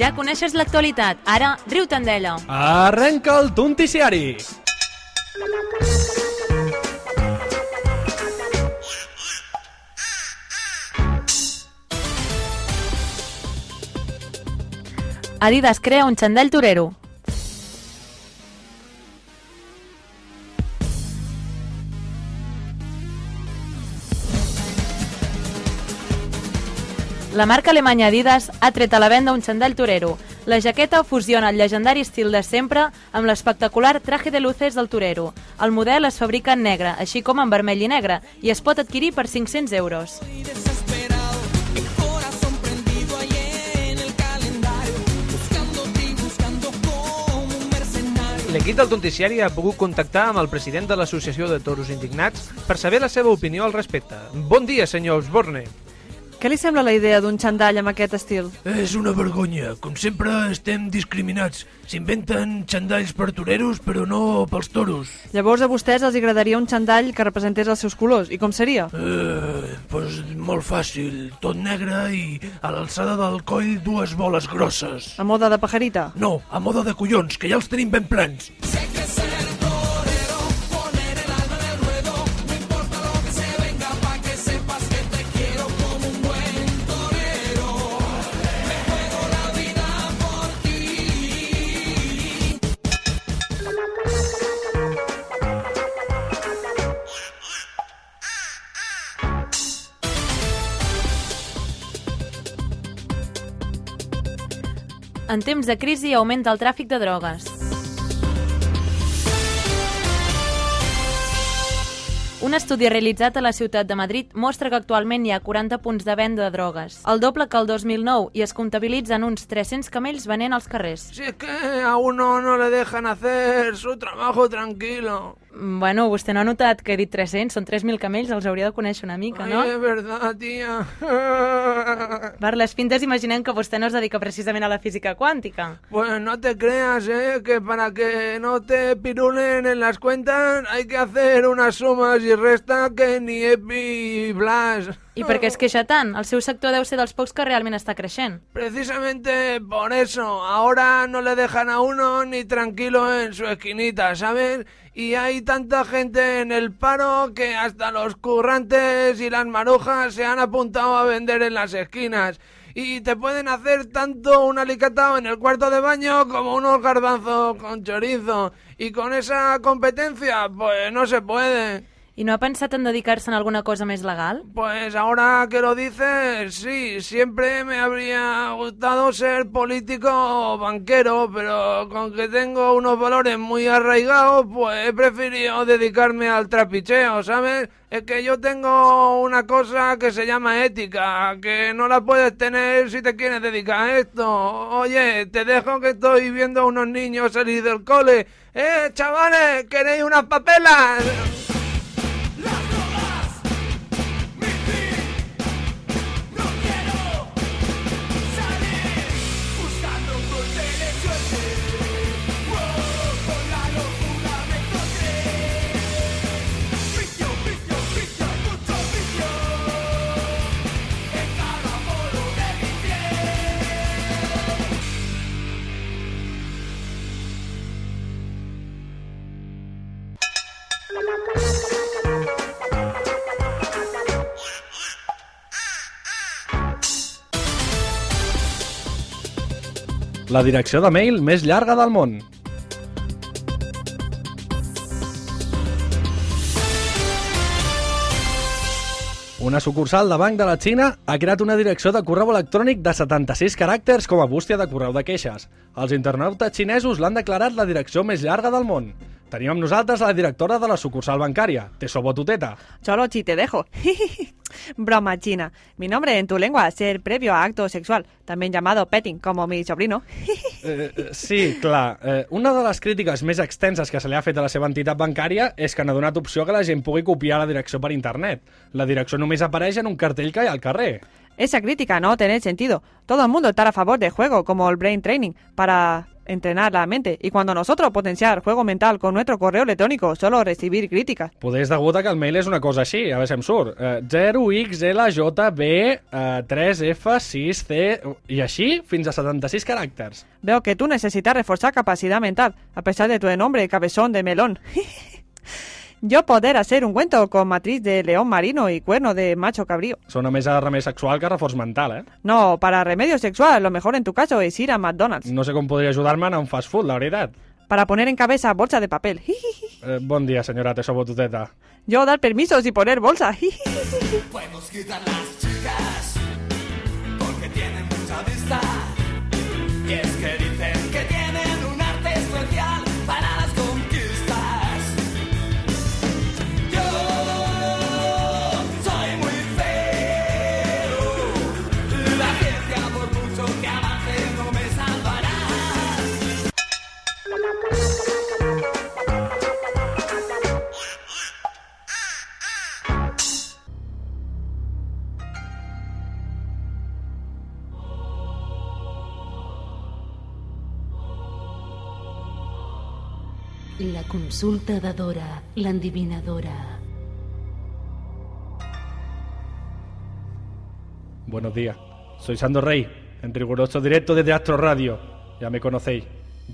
Ja coneixes l'actualitat, ara riu-te'n d'ella. Arrenca el Tonticiari! Adidas crea un xandall torero. La marca alemanya Adidas ha tret a la venda un xandall torero. La jaqueta fusiona el llegendari estil de sempre amb l'espectacular traje de luces del torero. El model es fabrica en negre, així com en vermell i negre, i es pot adquirir per 500 euros. L'equip del Tonticiari ha pogut contactar amb el president de l'Associació de Toros Indignats per saber la seva opinió al respecte. Bon dia, senyor Osborne. Què li sembla la idea d'un xandall amb aquest estil? És una vergonya. Com sempre estem discriminats. S'inventen xandalls per toreros, però no pels toros. Llavors a vostès els agradaria un xandall que representés els seus colors. I com seria? Eh, pues molt fàcil. Tot negre i a l'alçada del coll dues boles grosses. A moda de pajarita? No, a moda de collons, que ja els tenim ben plans. Sé En temps de crisi augmenta el tràfic de drogues. Un estudi realitzat a la ciutat de Madrid mostra que actualment hi ha 40 punts de venda de drogues, el doble que el 2009, i es comptabilitzen uns 300 camells venent als carrers. Si es que a uno no le dejan hacer su trabajo tranquilo. Mm, Bueno, vostè no ha notat que he dit 300, són 3.000 camells, els hauria de conèixer una mica, no? Ay, es verdad, tía. Per les fintes imaginem que vostè no es dedica precisament a la física quàntica. Pues no te creas, ¿eh? Que para que no te pirulen en las cuentas hay que hacer unas sumas y restas que ni Epi Blas. I per què es queixa tant? El seu sector deu ser dels pocs que realment està creixent. Precisamente por eso, ahora no le dejan a uno ni tranquilo en su esquinita, ¿sabes? Y hay tanta gente en el paro que hasta los currantes y las marujas se han apuntado a vender en las esquinas. Y te pueden hacer tanto un alicatado en el cuarto de baño como unos garbanzos con chorizo. Y con esa competencia, pues no se puede. I no ha pensat en dedicar-se a alguna cosa més legal? Pues ahora que lo dices, sí, siempre me habría gustado ser político o banquero, pero con que tengo unos valores muy arraigados, pues he preferido dedicarme al trapicheo, ¿sabes? Es que yo tengo una cosa que se llama ética, que no la puedes tener si te quieres dedicar a esto. Oye, te dejo que estoy viendo a unos niños salir del cole. ¡Eh, chavales! ¿Queréis unas papelas? La direcció de mail més llarga del món. Una sucursal de Banc de la Xina ha creat una direcció de correu electrònic de 76 caràcters com a bústia de correu de queixes. Els internautes xinesos l'han declarat la direcció més llarga del món. Tenim amb nosaltres la directora de la sucursal bancària, Tesobo Tuteta. Cholo, chi te dejo. Broma china. Mi nombre en tu lengua es ser previo a acto sexual, también llamado petting, como mi sobrino. Eh, eh, sí, clar. Eh, una de les crítiques més extenses que se li ha fet a la seva entitat bancària és que n'ha donat opció que la gent pugui copiar la direcció per internet. La direcció només apareix en un cartell que hi ha al carrer. Esa crítica no tiene sentido. Todo el mundo está a favor del juego, como el brain training, para entrenar la mente. Y cuando nosotros potenciar juego mental con nuestro correo electrónico, solo recibir críticas. Poder és degut a que el mail és una cosa així, a veure si em surt. Uh, 0xljb uh, 3f6c i així fins a 76 caràcters. Veo que tú necesitas reforzar capacidad mental, a pesar de tu nombre cabezón de melón. Yo poder hacer un cuento con matriz de león marino y cuerno de macho cabrío. Sona més a remei sexual que a reforç mental, eh? No, para remedio sexual, lo mejor en tu caso es ir a McDonald's. No sé com podria ajudar-me a a un fast food, la veritat. Para poner en cabeza bolsa de papel. Eh, bon dia, senyora Teso Botuteta. Yo dar permisos y poner bolsa. Podemos quitar las La consulta de Dora, l'endivinadora. Buenos días. Soy Sando Rey, en riguroso directo desde Astro Radio. Ya me conocéis.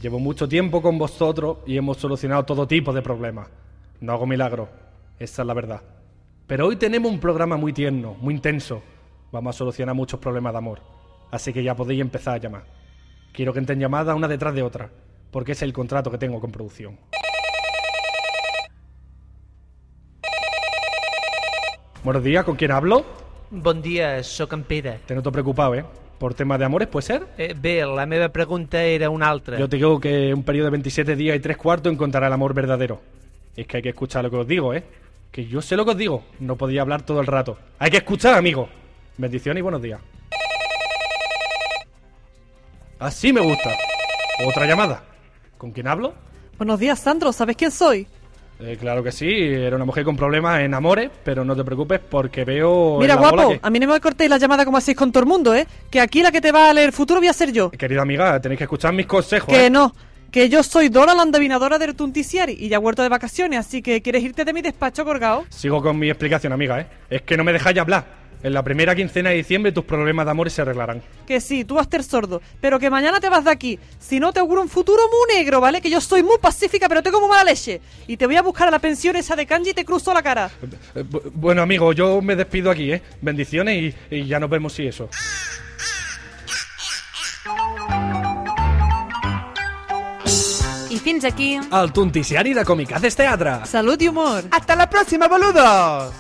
Llevo mucho tiempo con vosotros y hemos solucionado todo tipo de problemas. No hago milagros, esa es la verdad. Pero hoy tenemos un programa muy tierno, muy intenso. Vamos a solucionar muchos problemas de amor. Así que ya podéis empezar a llamar. Quiero que entren llamadas una detrás de otra, porque es el contrato que tengo con producción. Buenos días, ¿con quién hablo? Bon dia, sóc en Pere. Te noto preocupado, ¿eh? Por temas de amores, ¿puede ser? Eh, bé, la meva pregunta era una altra. Yo te digo que en un periodo de 27 días y 3 cuartos encontrará el amor verdadero. Es que hay que escuchar lo que os digo, ¿eh? Que yo sé lo que os digo. No podía hablar todo el rato. Hay que escuchar, amigo. Bendiciones y buenos días. Así me gusta. Otra llamada. ¿Con quién hablo? Buenos días, Sandro. ¿Sabes quién soy? Eh, claro que sí. Era una mujer con problemas en amores, pero no te preocupes porque veo... Mira, en la bola guapo, a mí no me cortéis la llamada como hacéis con todo el mundo, ¿eh? Que aquí la que te va a leer el futuro voy a ser yo. que- Querida amiga, tenéis que escuchar mis consejos. Que ¿eh? no, que yo soy Dora, la endevinadora del Tunticiari y ya he vuelto de vacaciones, así que ¿quieres irte de mi despacho colgado? Sigo con mi explicación, amiga, ¿eh? Es que no me dejáis hablar. En la primera quincena de diciembre tus problemas de amores se arreglarán. Que sí, tú vas a estar sordo, pero que mañana te vas de aquí. Si no, te auguro un futuro muy negro, ¿vale? Que yo soy muy pacífica, pero tengo muy mala leche. Y te voy a buscar a la pensión esa de Kanji y te cruzo la cara. Eh, bu- Bueno, amigo, yo me despido aquí, ¿eh? Bendiciones y, y ya nos vemos si eso. I fins aquí... El Tonticiari de Comicades Teatre. Salud y humor. Hasta la próxima, boludos!